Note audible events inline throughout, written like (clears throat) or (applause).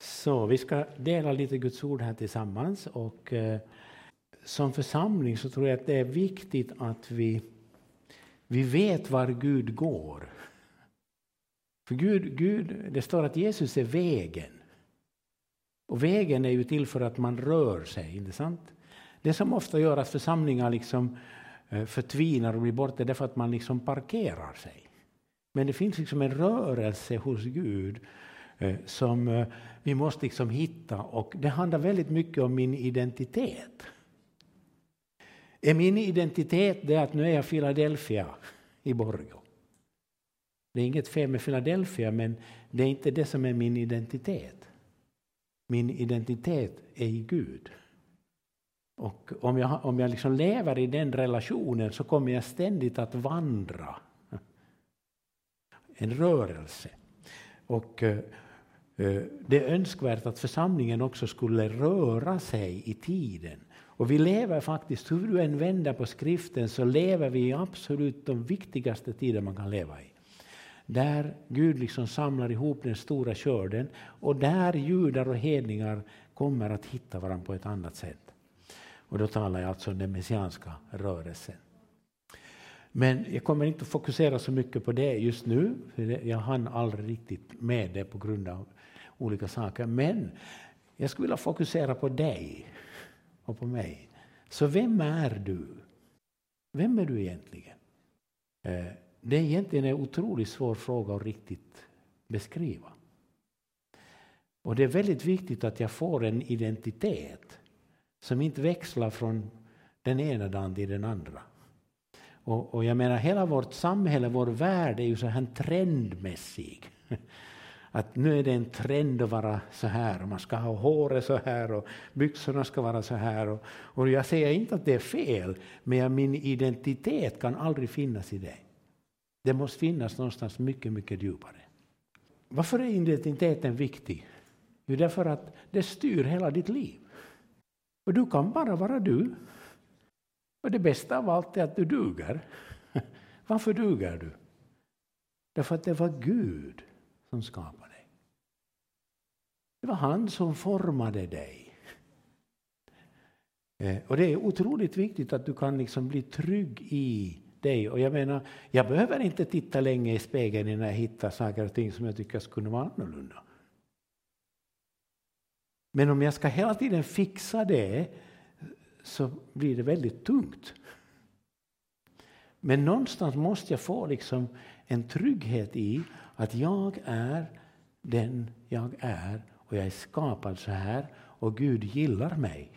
Så vi ska dela lite Guds ord här tillsammans och eh, som församling så tror jag att det är viktigt att vi, vi vet var Gud går. För Gud, Gud, det står att Jesus är vägen. Och vägen är ju till för att man rör sig, inte sant? Det som ofta gör att församlingar liksom eh, förtvinar och blir borta, är för att man liksom parkerar sig. Men det finns liksom en rörelse hos Gud Eh, som eh, vi måste liksom hitta och det handlar väldigt mycket om min identitet. Är min identitet det att nu är jag Philadelphia i Borgå? Det är inget fel med Philadelphia men det är inte det som är min identitet. Min identitet är i Gud. Och om jag, om jag liksom lever i den relationen så kommer jag ständigt att vandra. En rörelse. Och eh, Eh, det är önskvärt att församlingen också skulle röra sig i tiden. Och vi lever faktiskt, hur du än vänder på skriften, så lever vi i absolut de viktigaste tider man kan leva i. Där Gud liksom samlar ihop den stora körden och där judar och hedningar kommer att hitta varandra på ett annat sätt. Och då talar jag alltså om den messianska rörelsen. Men jag kommer inte att fokusera så mycket på det just nu. För jag hann aldrig riktigt med det på grund av olika saker. Men jag skulle vilja fokusera på dig och på mig. Så vem är du? Vem är du egentligen? Eh, det är egentligen en otroligt svår fråga att riktigt beskriva. Och det är väldigt viktigt att jag får en identitet som inte växlar från den ena dagen till den andra. Och, och jag menar hela vårt samhälle, vår värld är ju så här trendmässig. Att nu är det en trend att vara så här, och man ska ha håret så här och byxorna ska vara så här. Och, och jag säger inte att det är fel, men min identitet kan aldrig finnas i det. Det måste finnas någonstans mycket, mycket djupare. Varför är identiteten viktig? Jo, därför att det styr hela ditt liv. Och du kan bara vara du. Och det bästa av allt är att du duger. (laughs) Varför duger du? Därför att det var Gud som skapade dig. Det var han som formade dig. (laughs) Eh, och det är otroligt viktigt att du kan liksom bli trygg i dig. Och jag menar, jag behöver inte titta länge i spegeln innan jag hittar saker och ting som jag tycker skulle vara annorlunda. Men om jag ska hela tiden fixa det så blir det väldigt tungt. Men någonstans måste jag få liksom en trygghet i att jag är den jag är och jag är skapad så här och Gud gillar mig.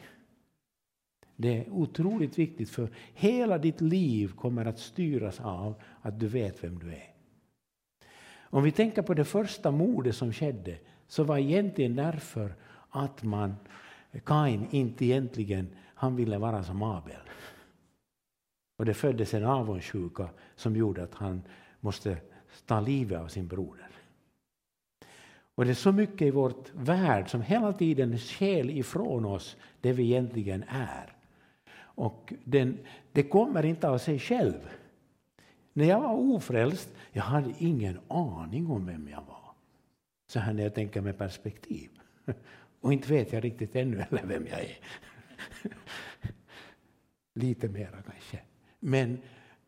Det är otroligt viktigt för hela ditt liv kommer att styras av att du vet vem du är. Om vi tänker på det första mordet som skedde så var egentligen därför att man, Kain inte egentligen, han ville vara som Abel. Och det föddes en avundsjuka som gjorde att han måste ta livet av sin broder. Och det är så mycket i vårt värld som hela tiden skäl ifrån oss det vi egentligen är. Och den, det kommer inte av sig själv. När jag var ofrälst, jag hade ingen aning om vem jag var. Så här när jag tänker med perspektiv. (laughs) Och inte vet jag riktigt ännu eller vem jag är. (laughs) Lite mera kanske. Men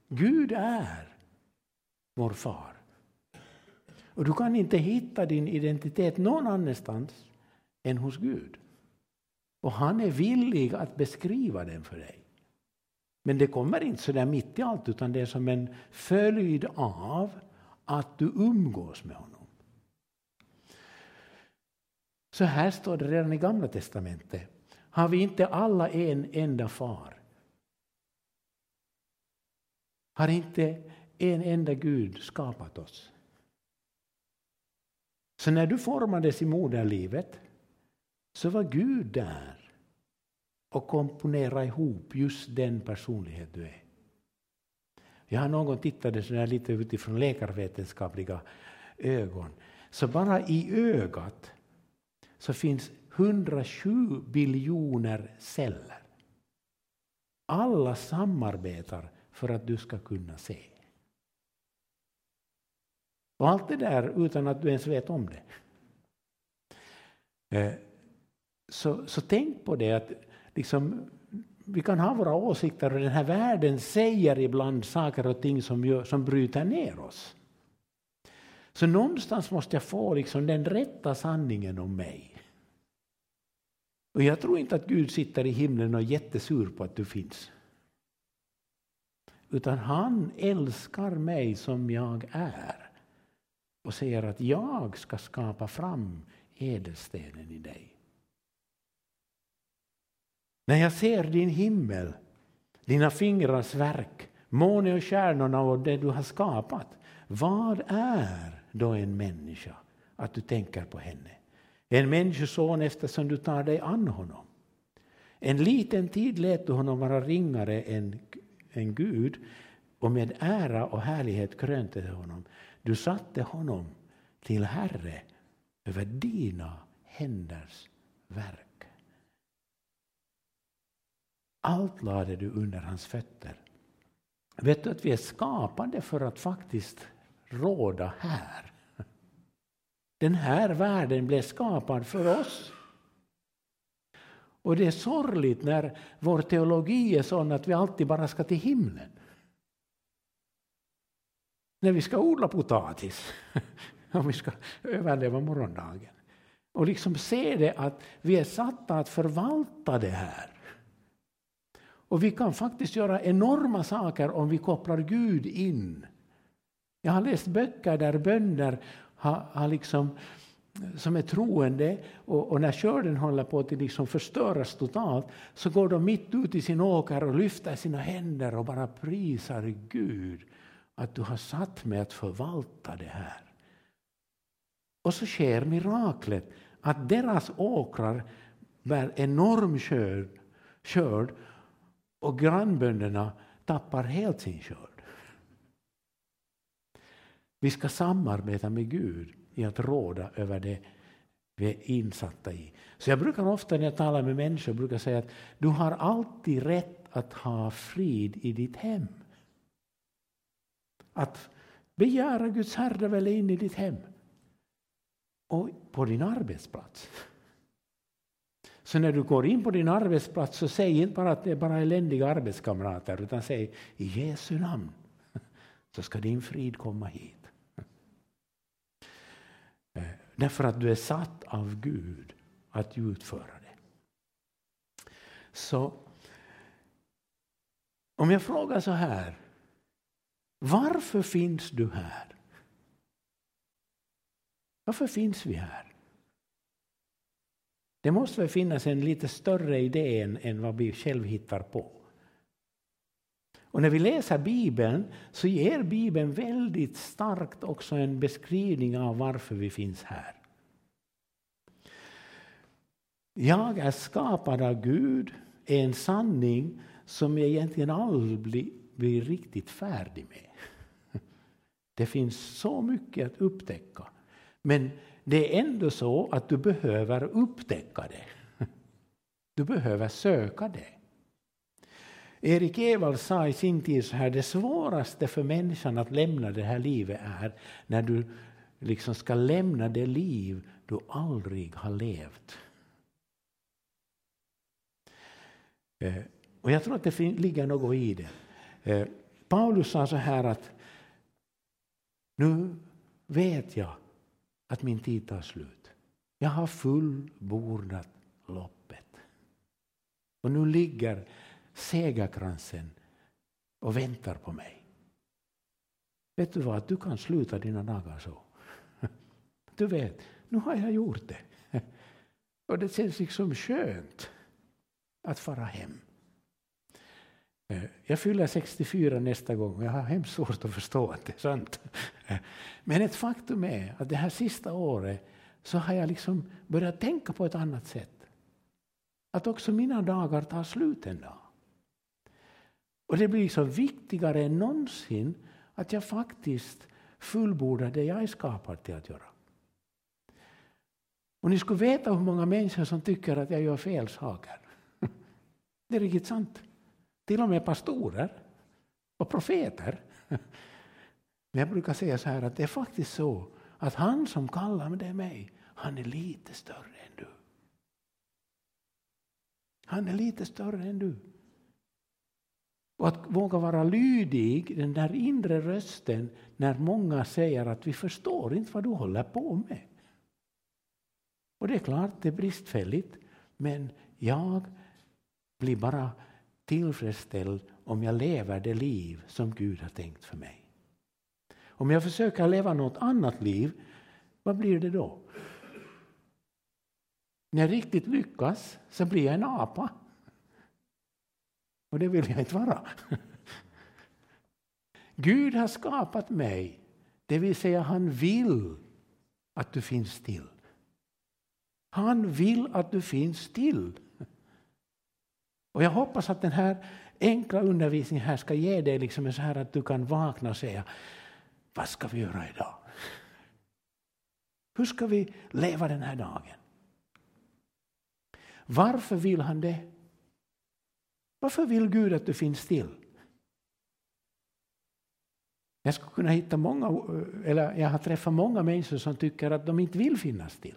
Gud är vår far. Och du kan inte hitta din identitet någon annanstans än hos Gud. Och han är villig att beskriva den för dig. Men det kommer inte så där mitt i allt utan det är som en följd av att du umgås med honom. Så här står det redan i Gamla testamentet. Har vi inte alla en enda far? Har inte en enda Gud skapat oss? Så när du formades i moderlivet så var Gud där och komponerade ihop just den personlighet du är. Jag har någon tittade så där lite utifrån läkarvetenskapliga ögon. Så bara i ögat så finns 107 biljoner celler. Alla samarbetar för att du ska kunna se. Och allt det där utan att du ens vet om det. Eh, så, så tänk på det att liksom, vi kan ha våra åsikter och den här världen säger ibland saker och ting som, gör, som bryter ner oss. Så någonstans måste jag få liksom den rätta sanningen om mig. Och jag tror inte att Gud sitter i himlen och är jättesur på att du finns. Utan han älskar mig som jag är och säger att jag ska skapa fram ädelstenen i dig. När jag ser din himmel, dina fingrars verk, måne och stjärnorna och det du har skapat. Vad är då en människa? Att du tänker på henne. En människoson eftersom du tar dig an honom. En liten tid lät du honom vara ringare än, än Gud och med ära och härlighet krönte du honom. Du satte honom till Herre över dina händers verk. Allt lade du under hans fötter. Vet du att vi är skapade för att faktiskt råda här? Den här världen blev skapad för oss. Och det är sorgligt när vår teologi är sån att vi alltid bara ska till himlen. När vi ska odla potatis, (laughs) om vi ska överleva morgondagen. Och liksom se det att vi är satta att förvalta det här. Och vi kan faktiskt göra enorma saker om vi kopplar Gud in. Jag har läst böcker där bönder har, har liksom, eh, som är troende och, och när skörden håller på att liksom förstöras totalt så går de mitt ut i sin åker och lyfter sina händer och bara prisar Gud att du har satt mig att förvalta det här. Och så sker miraklet att deras åkrar bär enorm skörd, skörd och grannbönderna tappar helt sin skörd. Vi ska samarbeta med Gud i att råda över det vi är insatta i. Så jag brukar ofta när jag talar med människor brukar säga att du har alltid rätt att ha frid i ditt hem. Att begära Guds herravälde in i ditt hem. Och på din arbetsplats. Så när du går in på din arbetsplats så säg inte bara att det är bara eländiga arbetskamrater utan säg i Jesu namn så ska din frid komma hit. Eh, därför att du är satt av Gud att utföra det. Så om jag frågar så här. Varför finns du här? Varför finns vi här? Det måste väl finnas en lite större idé än, än vad vi själv hittar på. Och när vi läser Bibeln så ger Bibeln väldigt starkt också en beskrivning av varför vi finns här. Jag är skapad av Gud är en sanning som jag egentligen aldrig blir, blir riktigt färdig med. (laughs) Det finns så mycket att upptäcka. Men det är ändå så att du behöver upptäcka det. (laughs) Du behöver söka det. Erik Evald sa i sin tid så här, det svåraste för människan att lämna det här livet är när du liksom ska lämna det liv du aldrig har levt. Eh, och jag tror att det ligger något i det. Eh, Paulus sa så här att nu vet jag att min tid tar slut. Jag har fullbordat loppet. Och nu ligger segerkransen och väntar på mig. Vet du vad, du kan sluta dina dagar så. (laughs) Du vet, nu har jag gjort det. (laughs) Och det känns liksom skönt att fara hem. Eh, jag fyller 64 nästa gång och jag har hemskt svårt att förstå att det är sant. (laughs) Men ett faktum är att det här sista året så har jag liksom börjat tänka på ett annat sätt. Att också mina dagar tar slut en dag. Och det blir så viktigare än någonsin att jag faktiskt fullbordar det jag är skapad till att göra. Och ni skulle veta hur många människor som tycker att jag gör fel saker. (laughs) Det är riktigt sant. Till och med pastorer och profeter. (laughs) Men jag brukar säga så här att det är faktiskt så att han som kallar det mig, han är lite större än du. Han är lite större än du. Och att våga vara lydig, den där inre rösten, när många säger att vi förstår inte vad du håller på med. Och det är klart, det är bristfälligt, men jag blir bara tillfredsställd om jag lever det liv som Gud har tänkt för mig. Om jag försöker leva något annat liv, vad blir det då? När jag riktigt lyckas så blir jag en apa. Och det vill jag inte vara. Gud har skapat mig, det vill säga han vill att du finns till. Han vill att du finns till. Och jag hoppas att den här enkla undervisningen här ska ge dig liksom så här att du kan vakna och säga vad ska vi göra idag? Hur ska vi leva den här dagen? Varför vill han det? Varför vill Gud att du finns till? Jag skulle kunna hitta många, eh, eller jag har träffat många människor som tycker att de inte vill finnas till.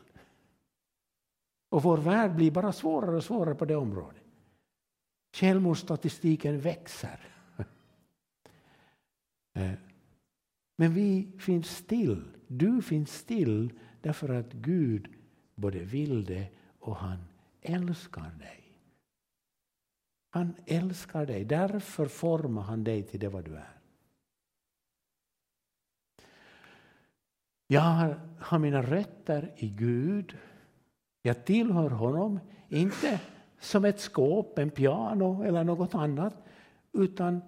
Och vår värld blir bara svårare och svårare på det området. Självmordsstatistiken växer. (laughs) Eh, men vi finns still. Du finns still därför att Gud både vill det och han älskar dig. Han älskar dig, därför formar han dig till det vad du är. Jag har, har mina rötter i Gud. Jag tillhör honom, inte som ett skåp, en piano eller något annat, utan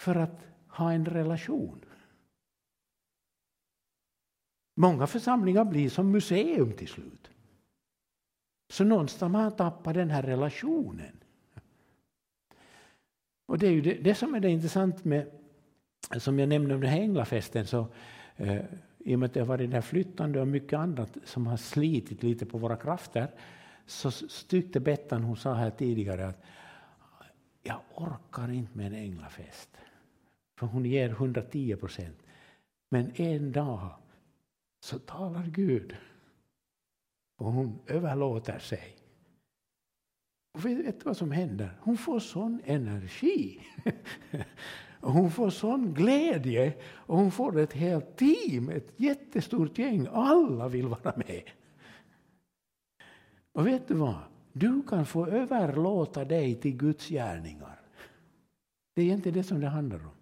för att ha en relation. Många församlingar blir som museum till slut. Så någonstans har man tappat den här relationen. Och det är ju det, det som är det intressant med, som jag nämnde om den här änglafesten, så eh, i och med att det har varit det flyttande och mycket annat som har slitit lite på våra krafter, så tyckte Bettan, hon sa här tidigare att jag orkar inte med en änglafest. För hon ger 110 procent. Men en dag så talar Gud och hon överlåter sig. Och vet du vad som händer? Hon får sån energi. och (laughs) hon får sån glädje och hon får ett helt team, ett jättestort gäng. Alla vill vara med. Och vet du vad? Du kan få överlåta dig till Guds gärningar. Det är inte det som det handlar om.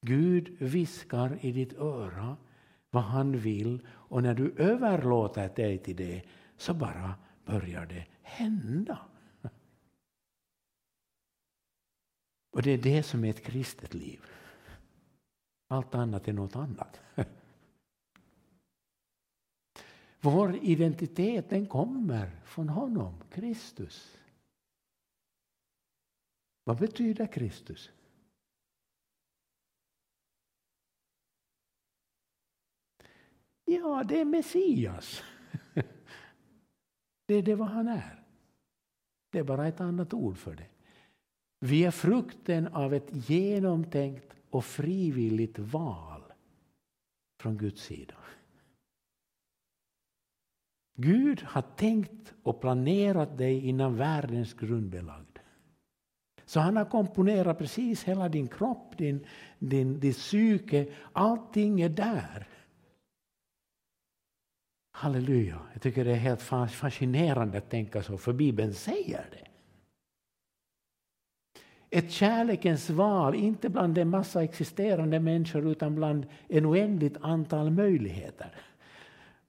Gud viskar i ditt öra vad han vill och när du överlåter dig till det så bara börjar det hända. Och det är det som är ett kristet liv. Allt annat är något annat. (laughs) Vår identitet den kommer från honom, Kristus. Vad betyder Kristus? Ja, det är Messias. (laughs) Det är det vad han är. Det är bara ett annat ord för det. Vi är frukten av ett genomtänkt och frivilligt val från Guds sida. Gud har tänkt och planerat dig innan världens grund belagd. Så han har komponerat precis hela din kropp, din, din, din psyke, allting är där. Halleluja. Jag tycker det är helt fascinerande att tänka så, för Bibeln säger det. Ett kärlekens val, inte bland en massa existerande människor utan bland en oändligt antal möjligheter.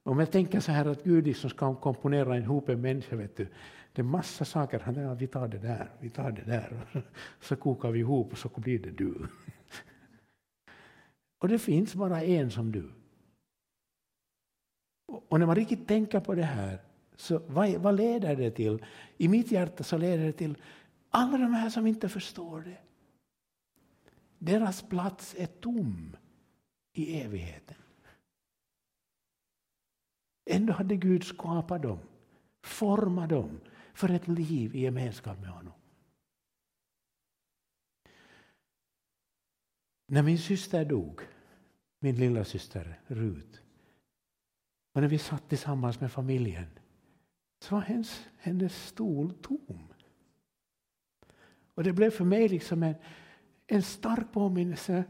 Om jag tänker så här att Gud liksom ska komponera ihop en människa, vet du, det är massa saker. Han ja, vi tar det där, vi tar det där. (laughs) Så kokar vi ihop och så blir det du. (laughs) Och det finns bara en som du. Och när man riktigt tänker på det här, så vad, vad leder det till? I mitt hjärta så leder det till alla de här som inte förstår det. Deras plats är tom i evigheten. Ändå hade Gud skapat dem, format dem för ett liv i gemenskap med honom. När min syster dog, min lilla syster Rut, och när vi satt tillsammans med familjen så var hennes, hennes stol tom. Och det blev för mig liksom en, en stark påminnelse.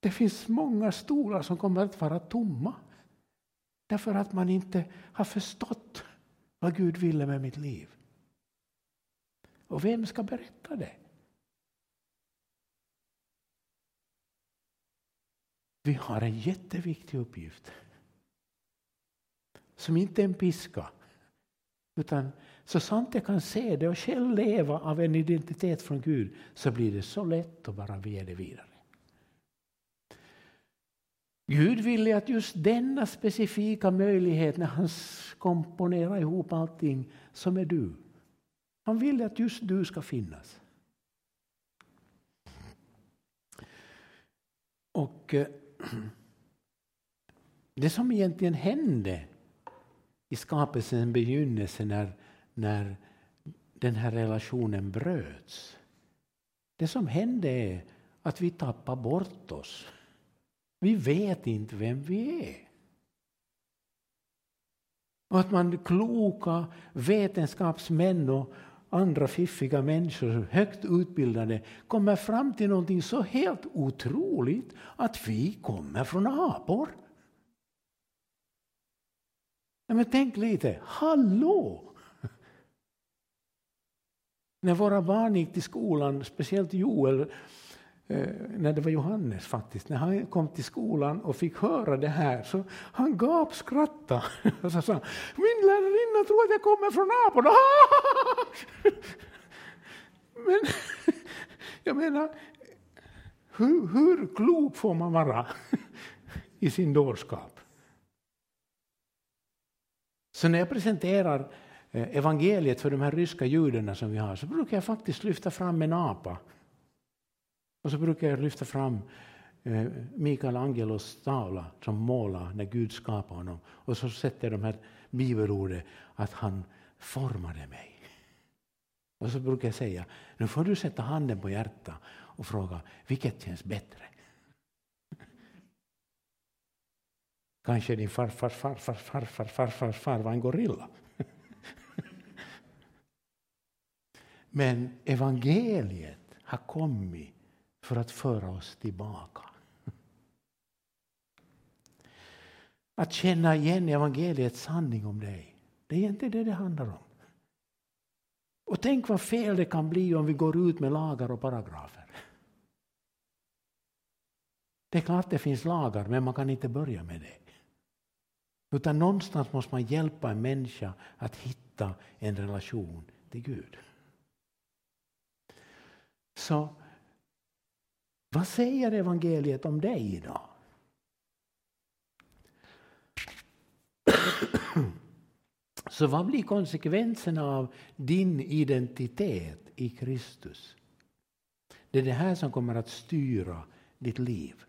Det finns många stolar som kommer att vara tomma. Därför att man inte har förstått vad Gud ville med mitt liv. Och vem ska berätta det? Vi har en jätteviktig uppgift. Som inte är en piska. Utan så sant jag kan se det och själv leva av en identitet från Gud så blir det så lätt att bara ge det vidare. Gud ville att just denna specifika möjlighet när han komponerar ihop allting som är du. Han vill att just du ska finnas. Och eh, (clears throat) det som egentligen hände i skapelsens begynnelse när, när den här relationen bröts. Det som hände är att vi tappar bort oss. Vi vet inte vem vi är. Och att man kloka vetenskapsmän och andra fiffiga människor, högt utbildade, kommer fram till någonting så helt otroligt att vi kommer från apor. men tänk lite, hallå! När våra barn gick till skolan, speciellt Joel, eh, när det var Johannes faktiskt, när han kom till skolan och fick höra det här så han gapskrattade. (laughs) Och så sa min lärarinna tror att jag kommer från aporna. (laughs) Men (laughs) jag menar, hur, hur klok får man vara i sin dårskap? Så när jag presenterar Eh, evangeliet för de här ryska judarna som vi har så brukar jag faktiskt lyfta fram en apa. Och så brukar jag lyfta fram eh, Mikael Angelos tavla som målar när Gud skapar honom. Och så sätter jag de här bibelorden att han formade mig. Och så brukar jag säga, nu får du sätta handen på hjärtat och fråga, vilket känns bättre? (laughs) Kanske din farfars farfars farfars farfars far var en gorilla. Men evangeliet har kommit för att föra oss tillbaka. Att känna igen evangeliets sanning om dig. Det är inte det det handlar om. Och tänk vad fel det kan bli om vi går ut med lagar och paragrafer. Det är klart det finns lagar, men man kan inte börja med det. Utan någonstans måste man hjälpa en människa att hitta en relation till Gud. Så vad säger evangeliet om dig idag? (clears throat) Så vad blir konsekvenserna av din identitet i Kristus? Det är det här som kommer att styra ditt liv.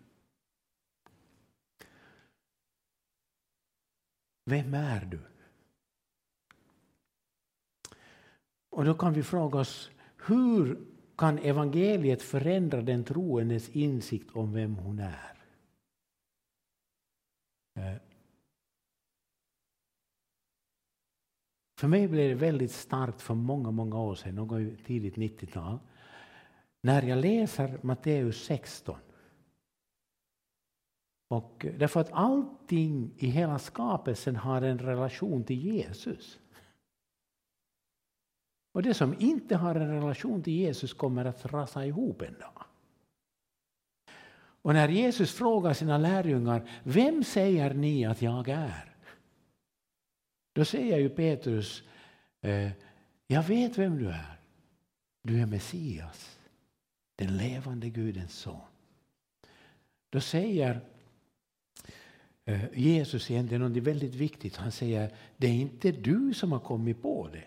Vem är du? Och då kan vi fråga oss hur kan evangeliet förändra den troendes insikt om vem hon är? Eh. För mig blev det väldigt starkt för många, många år sedan, någon tidigt 90-tal, när jag läser Matteus 16 och eh, därför att allting i hela skapelsen har en relation till Jesus. Och det som inte har en relation till Jesus kommer att rasa ihop en dag. Och när Jesus frågar sina lärjungar, vem säger ni att jag är? Då säger ju Petrus, eh, jag vet vem du är. Du är Messias, den levande Gudens son. Då säger eh, Jesus egentligen något väldigt viktigt. Han säger det är inte du som har kommit på det.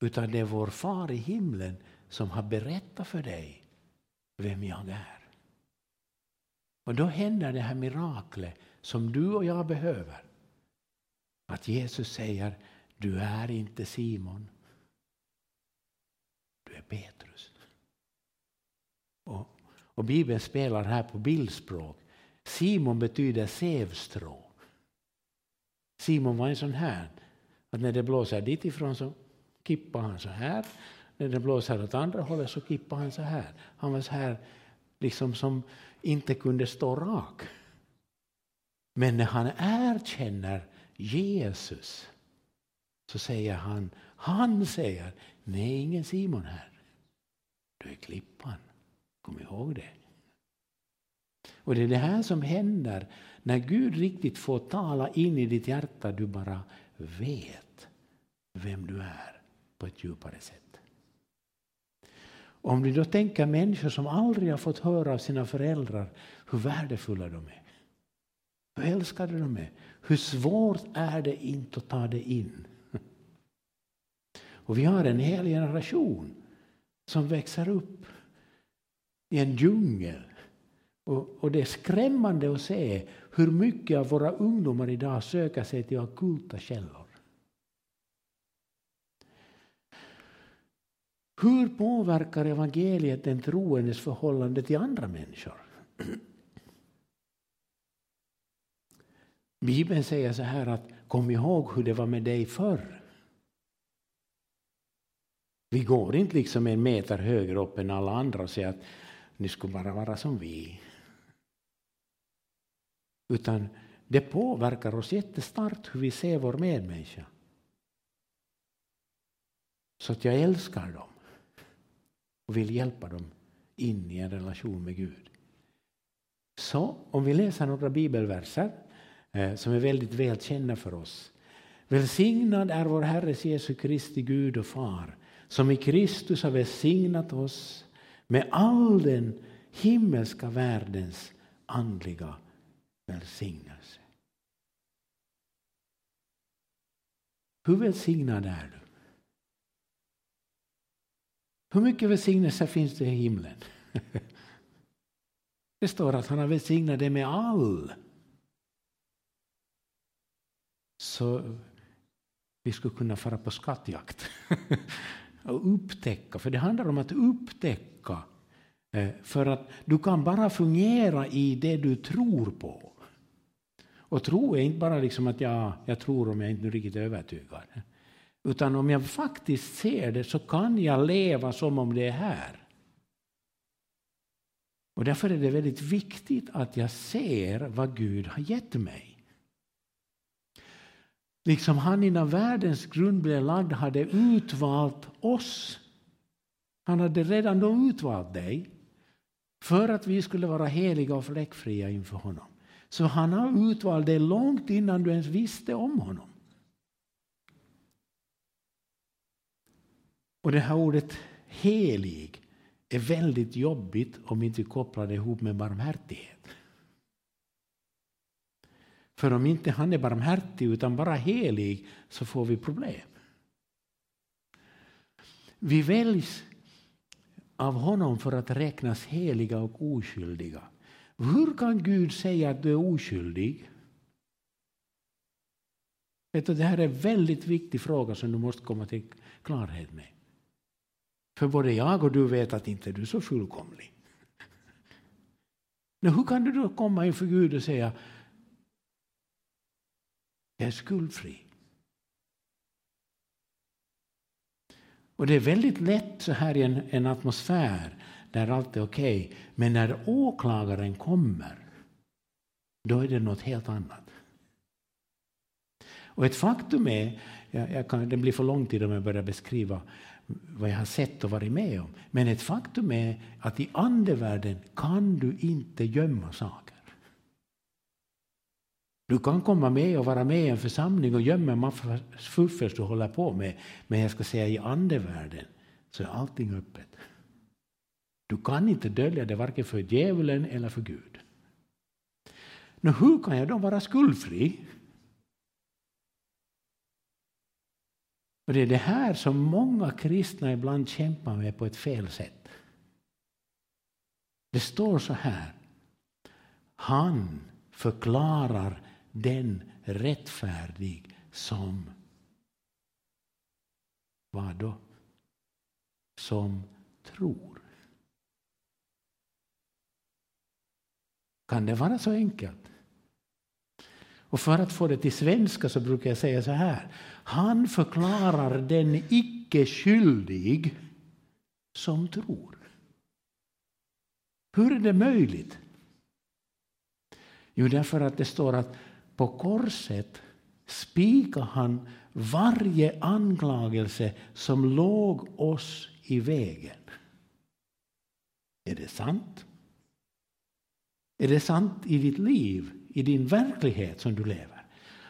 Utan det är vår far i himlen som har berättat för dig vem jag är. Och då händer det här miraklet som du och jag behöver. Att Jesus säger du är inte Simon. Du är Petrus. Och, och Bibeln spelar här på bildspråk. Simon betyder sävstrå. Simon var en sån här, att när det blåser dit ifrån så kippade han så här när det blåser åt andra hållet så kippade han så här. Han var så här liksom som inte kunde stå rak. Men när han erkänner Jesus så säger han, han säger, nej ingen Simon här. Du är klippan, kom ihåg det. Och det är det här som händer när Gud riktigt får tala in i ditt hjärta, du bara vet vem du är på ett djupare sätt. Om du då tänker människor som aldrig har fått höra av sina föräldrar hur värdefulla de är, hur älskade de är, hur svårt är det inte att ta det in. (laughs) Och vi har en hel generation som växer upp i en djungel. Och, och det är skrämmande att se hur mycket av våra ungdomar idag söker sig till okulta källor. Hur påverkar evangeliet den troendes förhållande till andra människor? Bibeln säger så här att kom ihåg hur det var med dig förr. Vi går inte liksom en meter högre upp än alla andra och säger att ni skulle bara vara som vi. Utan det påverkar oss jättestarkt hur vi ser vår medmänniska. Så att jag älskar dem och vill hjälpa dem in i en relation med Gud. Så om vi läser några bibelverser eh, som är väldigt välkända för oss. Välsignad är vår Herres Jesu Kristi Gud och Far som i Kristus har välsignat oss med all den himmelska världens andliga välsignelse. Hur välsignad är du? Hur mycket välsignelse finns det i himlen? (laughs) Det står att han har välsignat det med all. Så vi skulle kunna fara på skattjakt (laughs) och upptäcka, för det handlar om att upptäcka. Eh, för att du kan bara fungera i det du tror på. Och tro är inte bara liksom att jag, jag tror om jag inte är riktigt övertygad. Utan om jag faktiskt ser det så kan jag leva som om det är här. Och därför är det väldigt viktigt att jag ser vad Gud har gett mig. Liksom han innan världens grund blev lagd hade utvalt oss. Han hade redan då utvalt dig för att vi skulle vara heliga och fläckfria inför honom. Så han har utvalt dig långt innan du ens visste om honom. Och det här ordet helig är väldigt jobbigt om vi inte kopplar det ihop med barmhärtighet. För om inte han är barmhärtig utan bara helig så får vi problem. Vi väljs av honom för att räknas heliga och oskyldiga. Hur kan Gud säga att du är oskyldig? Vet du, det här är en väldigt viktig fråga som du måste komma till klarhet med. För både jag och du vet att inte du är så fullkomlig. Men hur kan du då komma inför Gud och säga jag är skuldfri? Och det är väldigt lätt så här i en, en atmosfär där allt är okej. Okay. Men när åklagaren kommer, då är det något helt annat. Och ett faktum är, jag, jag kan, det blir för lång tid om jag börjar beskriva vad jag har sett och varit med om. Men ett faktum är att i andevärlden kan du inte gömma saker. Du kan komma med och vara med i en församling och gömma en massa fuffens du håller på med. Men jag ska säga i andevärlden så är allting öppet. Du kan inte dölja det varken för djävulen eller för Gud. Men hur kan jag då vara skuldfri? Och det är det här som många kristna ibland kämpar med på ett fel sätt. Det står så här. Han förklarar den rättfärdig som vad då? Som tror. Kan det vara så enkelt? Och för att få det till svenska så brukar jag säga så här. Han förklarar den icke skyldig som tror. Hur är det möjligt? Jo, därför att det står att på korset spikade han varje anklagelse som låg oss i vägen. Är det sant? Är det sant i ditt liv, i din verklighet som du lever?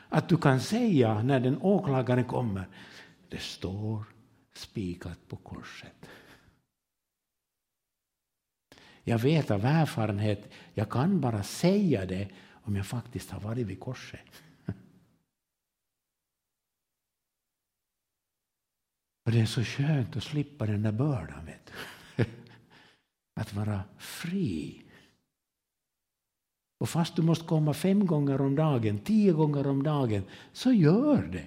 Att du kan säga när den åklagaren kommer, det står spikat på korset. Jag vet av erfarenhet, jag kan bara säga det om jag faktiskt har varit vid korset. (laughs) Och det är så skönt att slippa den där bördan. Vet du. (laughs) Att vara fri. Och fast du måste komma fem gånger om dagen, tio gånger om dagen, så gör det.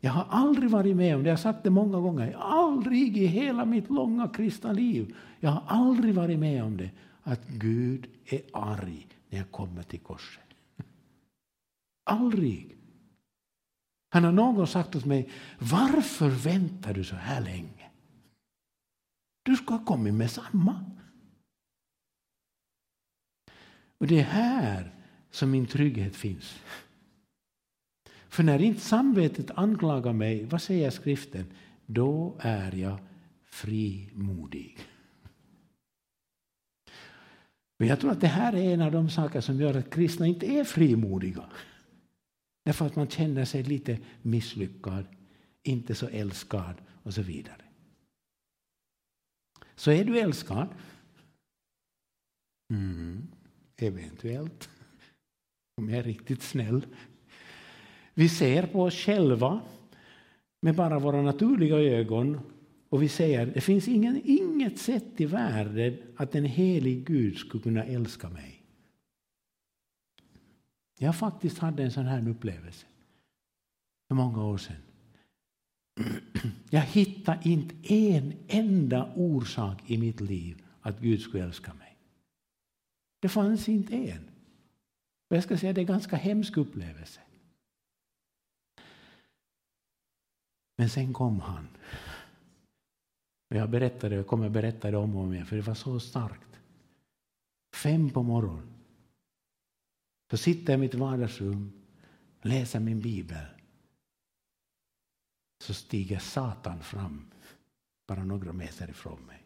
Jag har aldrig varit med om det, jag har sagt det många gånger, aldrig i hela mitt långa kristna liv, jag har aldrig varit med om det, att Gud är arg när jag kommer till korset. Aldrig. Han har någon sagt åt mig, varför väntar du så här länge? Du ska ha kommit med samma. Och det är här som min trygghet finns. För när inte samvetet anklagar mig, vad säger skriften? Då är jag frimodig. Men jag tror att det här är en av de saker som gör att kristna inte är frimodiga. Därför att man känner sig lite misslyckad, inte så älskad och så vidare. Så är du älskad? Mm, eventuellt. Om jag är riktigt snäll. Vi ser på oss själva med bara våra naturliga ögon och vi säger det finns ingen, inget sätt i världen att en helig Gud skulle kunna älska mig. Jag faktiskt hade en sån här upplevelse för många år sedan. (clears throat) Jag hittade inte en enda orsak i mitt liv att Gud skulle älska mig. Det fanns inte en. Och jag ska säga det är en ganska hemsk upplevelse. Men sen kom han. Och jag berättade, jag kommer berätta det om och om igen, för det var så starkt. Fem på morgonen. Så sitter jag i mitt vardagsrum, läser min bibel. Så stiger Satan fram, bara några meter ifrån mig.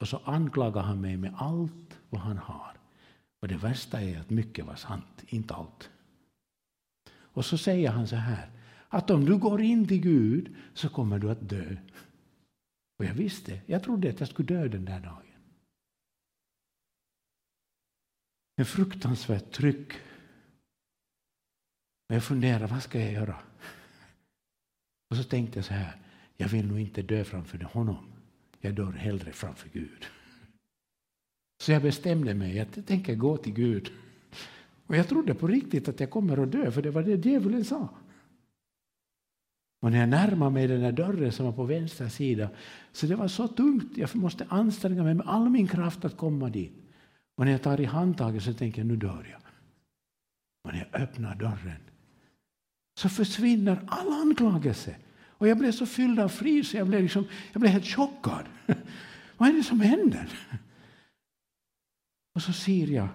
Och så anklagar han mig med allt vad han har. Och det värsta är att mycket var sant, inte allt. Och så säger han så här, att om du går in till Gud så kommer du att dö. Och jag visste, jag trodde att jag skulle dö den där dagen. En fruktansvärt tryck. Och jag funderade, vad ska jag göra? Och så tänkte jag så här, jag vill nog inte dö framför honom. Jag dör hellre framför Gud. Så jag bestämde mig att jag tänker gå till Gud. Och jag trodde på riktigt att jag kommer att dö, för det var det djävulen sa. Och när jag närmade mig den där dörren som var på vänster sida, så det var så tungt, jag måste anstränga mig med all min kraft att komma dit. Och när jag tar i handtaget så tänker jag, nu dör jag. Och när jag öppnar dörren så försvinner all anklagelse. Och jag blev så fylld av frid så jag blev, liksom, jag blev helt chockad. (laughs) Vad är det som händer? Och så ser jag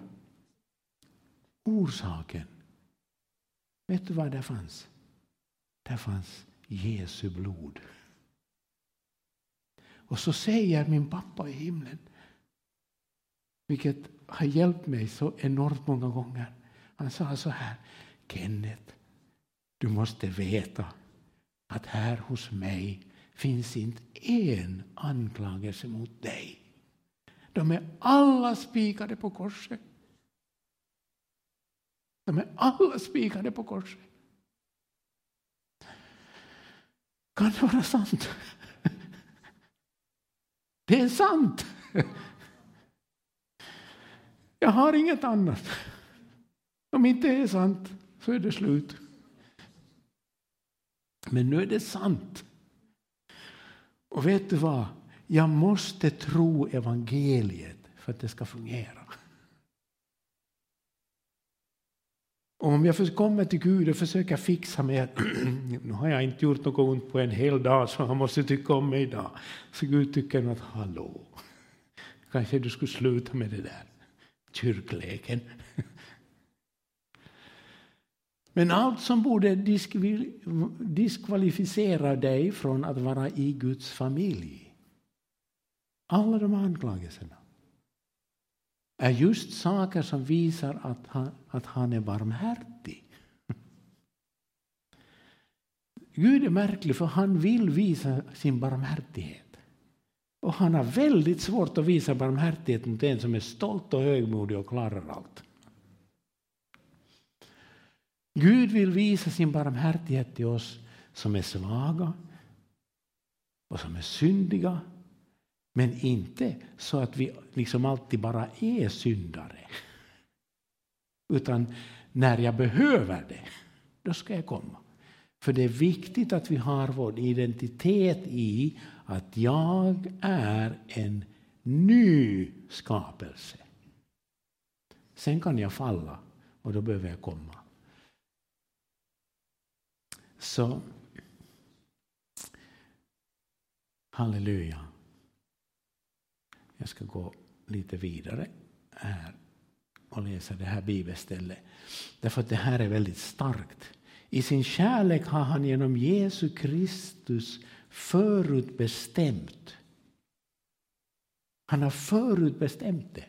orsaken. Vet du vad det fanns? Där fanns Jesu blod. Och så säger min pappa i himlen, vilket har hjälpt mig så enormt många gånger. Han sa så här, Kenneth, du måste veta att här hos mig finns inte en anklagelse mot dig. De är alla spikade på korset. De är alla spikade på korset. Kan det vara sant? Det är sant. Jag har inget annat. Om inte det är sant så är det slut. Men nu är det sant. Och vet du vad? Jag måste tro evangeliet för att det ska fungera. om jag kommer till Gud och försöker fixa mig, (clears throat) nu har jag inte gjort något ont på en hel dag så han måste tycka om mig idag. Så Gud tycker att hallå, kanske du skulle sluta med det där kyrkleken. (laughs) Men allt som borde diskvalificera dig från att vara i Guds familj, alla de anklagelserna, är just saker som visar att han, att han är barmhärtig. Gud är märklig för han vill visa sin barmhärtighet. Och han har väldigt svårt att visa barmhärtighet mot en som är stolt och högmodig och klarar allt. Gud vill visa sin barmhärtighet till oss som är svaga och som är syndiga men inte så att vi liksom alltid bara är syndare. Utan när jag behöver det, då ska jag komma. För det är viktigt att vi har vår identitet i att jag är en ny skapelse. Sen kan jag falla och då behöver jag komma. Så Halleluja. Jag ska gå lite vidare här och läsa det här bibelstället. Därför att det här är väldigt starkt. I sin kärlek har han genom Jesu Kristus förutbestämt. Han har förutbestämt det.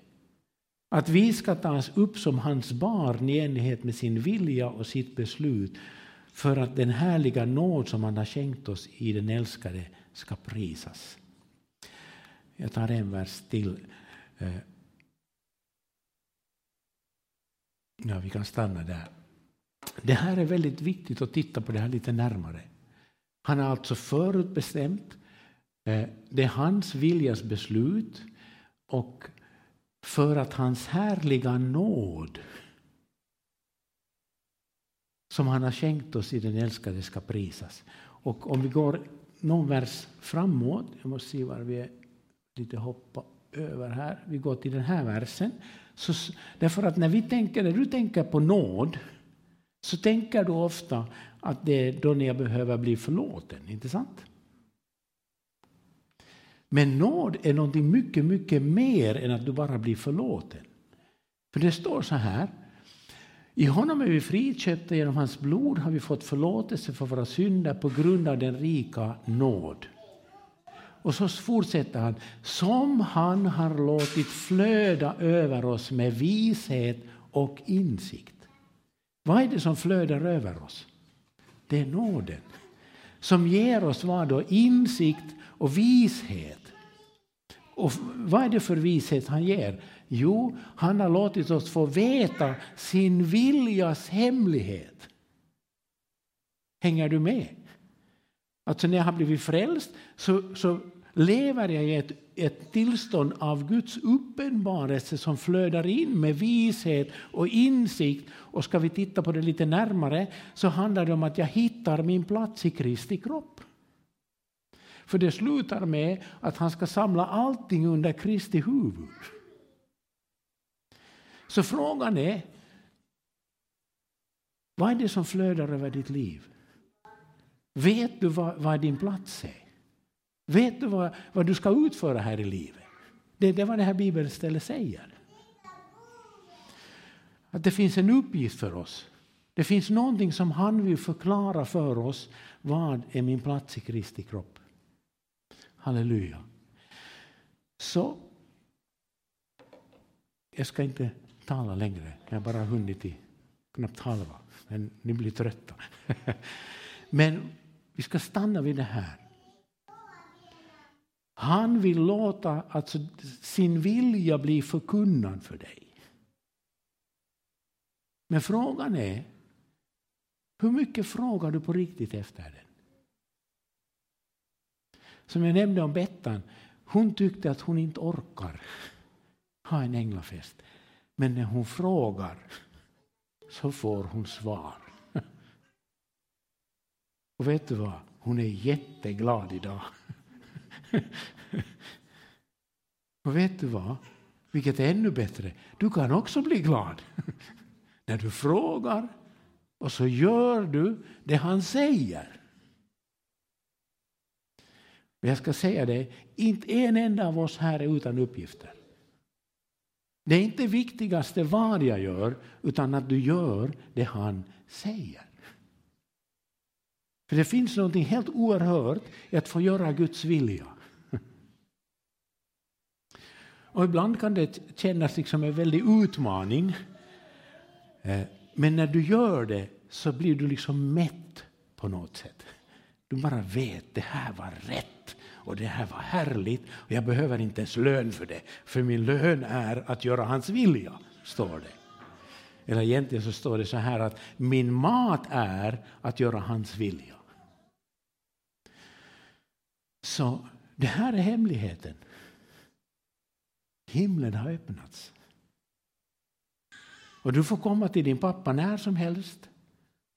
Att vi ska tas upp som hans barn i enlighet med sin vilja och sitt beslut för att den härliga nåd som han har skänkt oss i den älskade ska prisas. Jag tar en vers till. Eh, ja, vi kan stanna där. Det här är väldigt viktigt att titta på det här lite närmare. Han har alltså förutbestämt. Eh, det är hans viljas beslut och för att hans härliga nåd som han har skänkt oss i den älskade ska prisas. Och om vi går någon vers framåt, jag måste se var vi är lite hoppa över här. Vi går till den här versen. Så, därför att när, vi tänker, när du tänker på nåd så tänker du ofta att det är då när jag behöver bli förlåten, inte sant? Men nåd är något mycket, mycket mer än att du bara blir förlåten. För det står så här. I honom är vi friköpta, genom hans blod har vi fått förlåtelse för våra synder på grund av den rika nåd. Och så fortsätter han. Som han har låtit flöda över oss med vishet och insikt. Vad är det som flödar över oss? Det är nåden. Som ger oss vad då? Insikt och vishet. Och vad är det för vishet han ger? Jo, han har låtit oss få veta sin viljas hemlighet. Hänger du med? Alltså när jag har blivit frälst så, så lever jag i ett, ett tillstånd av Guds uppenbarelse som flödar in med vishet och insikt. Och ska vi titta på det lite närmare så handlar det om att jag hittar min plats i Kristi kropp. För det slutar med att han ska samla allting under Kristi huvud. Så frågan är, vad är det som flödar över ditt liv? Vet du vad, vad din plats är? Vet du vad, vad du ska utföra här i livet? Det, det är vad det här bibelstället säger. Att det finns en uppgift för oss. Det finns någonting som han vill förklara för oss. Vad är min plats i Kristi kropp? Halleluja. Så jag ska inte tala längre. Jag har bara hunnit i knappt halva. Men ni blir trötta. (laughs) Men vi ska stanna vid det här. Han vill låta alltså, sin vilja bli förkunnad för dig. Men frågan är, hur mycket frågar du på riktigt efter den? Som jag nämnde om Bettan, hon tyckte att hon inte orkar ha en änglafest. Men när hon frågar så får hon svar. Och vet du vad? Hon är jätteglad idag. Och vet du vad? Vilket är ännu bättre. Du kan också bli glad. När du frågar och så gör du det han säger. Men jag ska säga det, inte en enda av oss här är utan uppgifter. Det är inte viktigaste vad jag gör, utan att du gör det han säger. För det finns något helt oerhört i att få göra Guds vilja. Och ibland kan det kännas liksom en väldig utmaning. Eh, men när du gör det så blir du liksom mätt på något sätt. Du bara vet, det här var rätt och det här var härligt och jag behöver inte ens lön för det. För min lön är att göra hans vilja, står det. Eller egentligen så står det så här att min mat är att göra hans vilja. Så det här är hemligheten. Himlen har öppnats. Och du får komma till din pappa när som helst.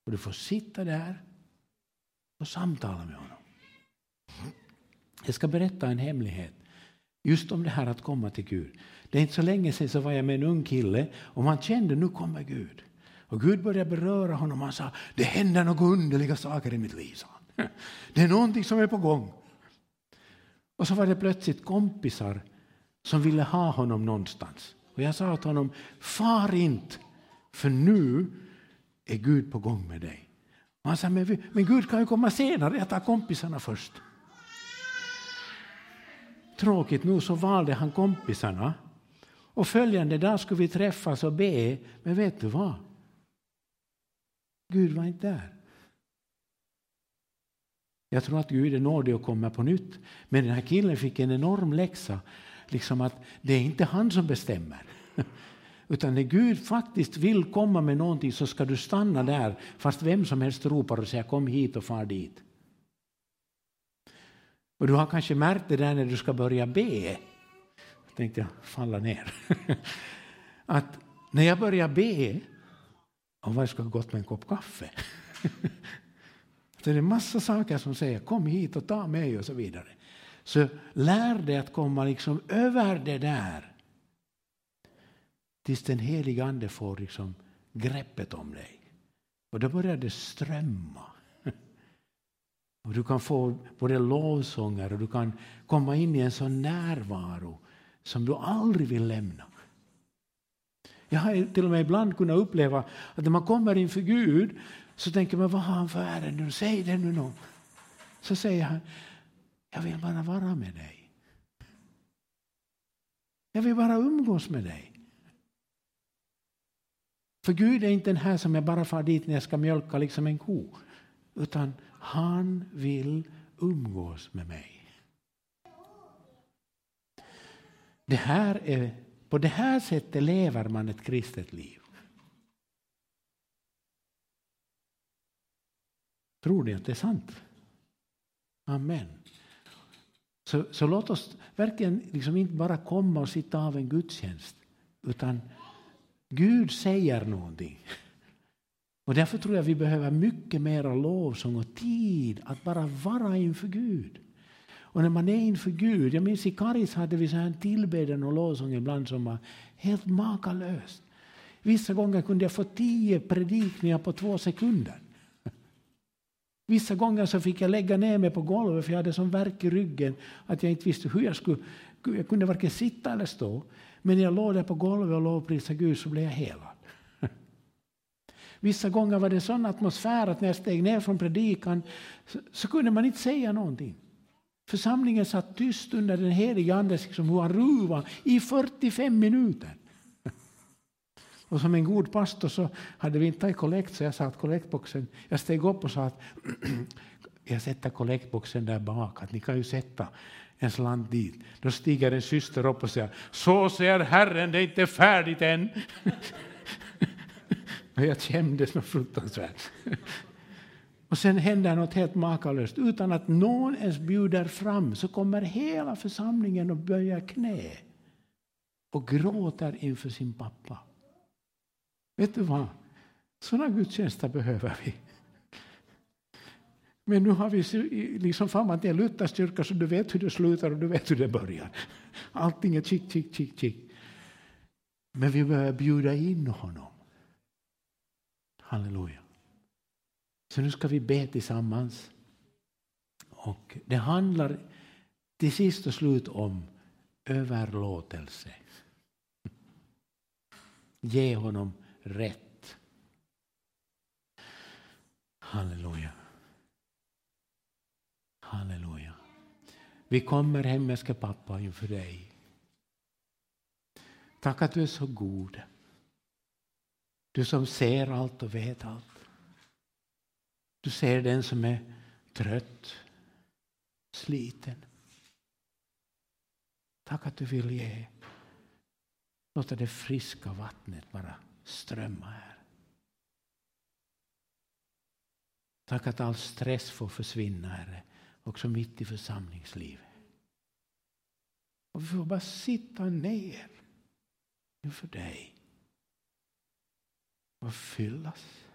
Och du får sitta där och samtala med honom. Jag ska berätta en hemlighet. Just om det här att komma till Gud. Det är inte så länge sedan så var jag med en ung kille och man kände nu kommer Gud. Och Gud började beröra honom och han sa det händer några underliga saker i mitt liv. Sa han. (laughs) Det är någonting som är på gång. Och så var det plötsligt kompisar som ville ha honom någonstans. Och jag sa till honom, far inte, för nu är Gud på gång med dig. Och han sa, men, men Gud kan ju komma senare, jag tar kompisarna först. Tråkigt nog så valde han kompisarna. Och följande dag skulle vi träffas och be, men vet du vad? Gud var inte där. Jag tror att Gud är nådig och kommer på nytt. Men den här killen fick en enorm läxa. Liksom att det är inte han som bestämmer. (laughs) Utan när Gud faktiskt vill komma med någonting så ska du stanna där fast vem som helst ropar och säger kom hit och far dit. Och du har kanske märkt det där när du ska börja be. Jag tänkte jag falla ner. (laughs) Att när jag börjar be, och vad ska ha gått med en kopp kaffe? (laughs) det är en massa saker som säger kom hit och ta mig och så vidare. Så lär dig att komma liksom över det där tills den heliga Ande får liksom greppet om dig. Och då börjar det strömma. (laughs) Och du kan få både lovsånger och du kan komma in i en sån närvaro som du aldrig vill lämna. Jag har till och med ibland kunnat uppleva att när man kommer inför Gud så tänker man, vad har han för ärende? Säg det nu någon. Så säger han, jag vill bara vara med dig. Jag vill bara umgås med dig. För Gud är inte den här som jag bara far dit när jag ska mjölka liksom en ko. Utan han vill umgås med mig. Det här är, på det här sättet lever man ett kristet liv. Tror ni att det är sant? Amen. Så, så låt oss verkligen liksom inte bara komma och sitta av en gudstjänst utan Gud säger någonting. Och därför tror jag vi behöver mycket mer lovsång och tid att bara vara inför Gud. Och när man är inför Gud, jag minns i Karis hade vi så här tillbedjan och lovsång ibland som var helt makalöst. Vissa gånger kunde jag få tio predikningar på två sekunder. Vissa gånger så fick jag lägga ner mig på golvet för jag hade sån värk i ryggen att jag inte visste hur jag skulle... Jag kunde varken sitta eller stå. Men när jag låg där på golvet och lovprisade Gud så blev jag helad. (laughs) Vissa gånger var det sån atmosfär att när jag steg ner från predikan så, så kunde man inte säga någonting. Församlingen satt tyst under den helige Andes liksom, hur han ruvade i 45 minuter. Och som en god pastor så hade vi inte tagit kollekt så jag sa att kollektboxen, jag steg upp och sa att (clears throat) jag sätter kollektboxen där bak, att ni kan ju sätta en slant dit. Då stiger en syster upp och säger så säger Herren, det är inte färdigt än. (laughs) och jag kändes något fruktansvärt. (laughs) Och sen händer något helt makalöst. Utan att någon ens bjuder fram så kommer hela församlingen och böjer knä och gråter inför sin pappa. Vet du vad? Sådana gudstjänster behöver vi. Men nu har vi liksom famlat i en luthersk så du vet hur det slutar och du vet hur det börjar. Allting är chick, chick, chick, chick. Men vi behöver bjuda in honom. Halleluja. Så nu ska vi be tillsammans. Och det handlar till sist och slut om överlåtelse. Ge honom rätt. Halleluja. Halleluja. Vi kommer himmelske pappa inför dig. Tack att du är så god. Du som ser allt och vet allt. Du ser den som är trött, sliten. Tack att du vill ge. Låta det friska vattnet bara strömma här. Tack att all stress får försvinna, Herre, också mitt i församlingslivet. Och vi får bara sitta ner inför dig och fyllas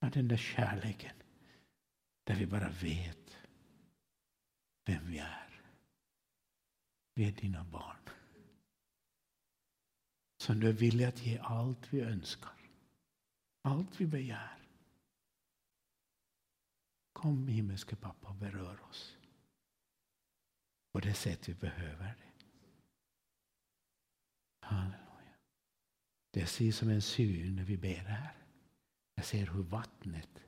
med den där kärleken där vi bara vet vem vi är. Vi är dina barn. Som du är villig att ge allt vi önskar. Allt vi begär. Kom himmelske pappa och berör oss. På det sätt vi behöver det. Halleluja. Det ser som en syn när vi ber här. Jag ser hur vattnet,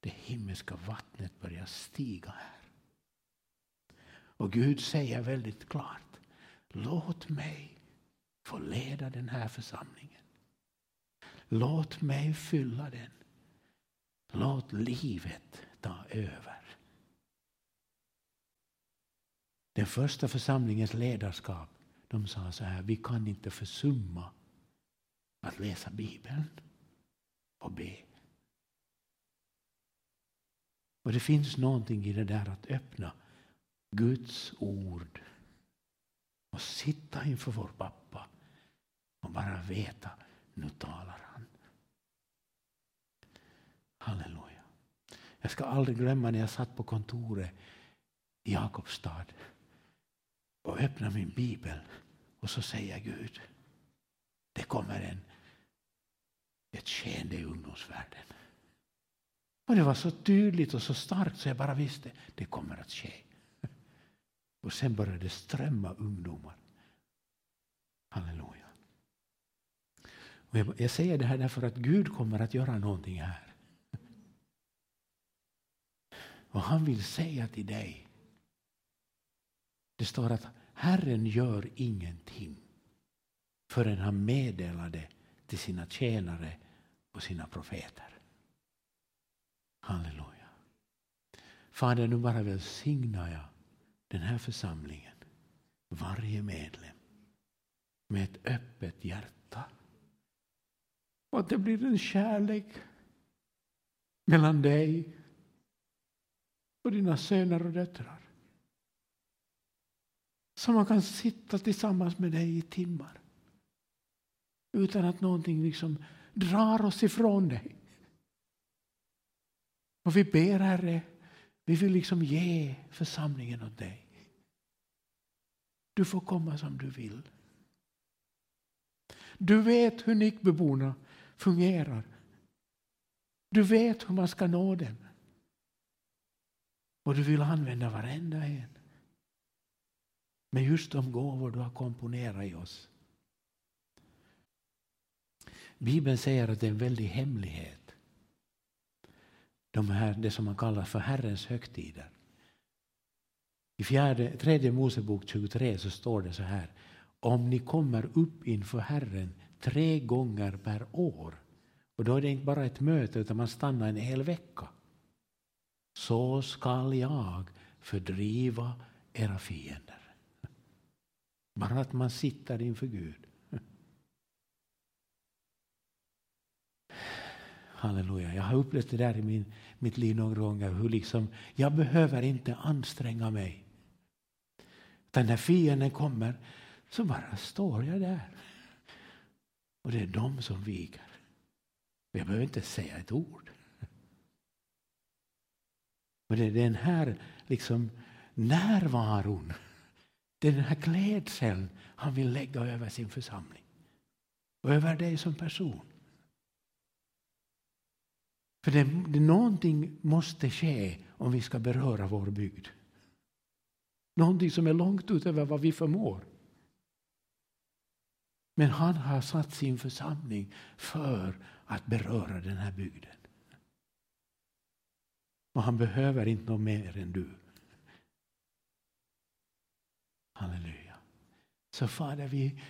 det himmelska vattnet börjar stiga här. Och Gud säger väldigt klart, låt mig få leda den här församlingen. Låt mig fylla den. Låt livet ta över. Den första församlingens ledarskap de sa så här, vi kan inte försumma att läsa Bibeln och be. Och det finns någonting i det där att öppna Guds ord och sitta inför vår pappa och bara veta, nu talar han. Halleluja. Jag ska aldrig glömma när jag satt på kontoret i Jakobstad och öppnade min bibel och så säger Gud, det kommer en, ett skeende i ungdomsvärlden. Och det var så tydligt och så starkt så jag bara visste, det kommer att ske. Och sen började det strömma ungdomar. Halleluja. Och jag, jag säger det här därför att Gud kommer att göra någonting här. Och han vill säga till dig. Det står att Herren gör ingenting förrän han meddelade till sina tjänare och sina profeter. Halleluja. Fader, nu bara välsignar jag den här församlingen, varje medlem, med ett öppet hjärta. Och att det blir en kärlek mellan dig och dina söner och döttrar. Så man kan sitta tillsammans med dig i timmar. Utan att någonting liksom drar oss ifrån dig. Och vi ber Herre, vi vill liksom ge församlingen åt dig. Du får komma som du vill. Du vet hur Nickbyborna fungerar. Du vet hur man ska nå den. Och du vill använda varenda en. Med just de gåvor du har komponerat i oss. Bibeln säger att det är en väldig hemlighet. De här, det som man kallar för Herrens högtider. I fjärde, tredje Mosebok 23 så står det så här. Om ni kommer upp inför Herren tre gånger per år. Och då är det inte bara ett möte utan man stannar en hel vecka. Så skall jag fördriva era fiender. Bara att man sitter inför Gud. Halleluja. Jag har upplevt det där i min, mitt liv några gånger. Hur liksom, jag behöver inte anstränga mig. Utan när fienden kommer så bara står jag där. Och det är de som viker. Jag behöver inte säga ett ord. Men det är den här liksom närvaron, det är den här klädseln han vill lägga över sin församling. Och över dig som person. För det, det, någonting måste ske om vi ska beröra vår bygd. Någonting som är långt utöver vad vi förmår. Men han har satt sin församling för att beröra den här bygden. Och han behöver inte något mer än du. Halleluja. Så Fader, vi,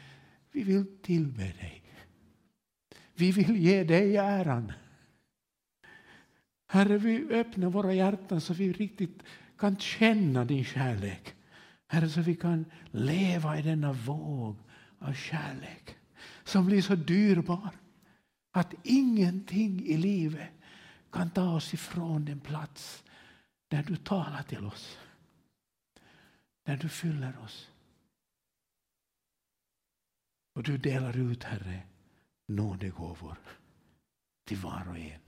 vi vill tillbe dig. Vi vill ge dig äran. Herre, vi öppnar våra hjärtan så vi riktigt kan känna din kärlek. Herre, så vi kan leva i denna våg av kärlek som blir så dyrbar att ingenting i livet kan ta oss ifrån den plats där du talar till oss. Där du fyller oss. Och du delar ut, Herre, nådegåvor till var och en.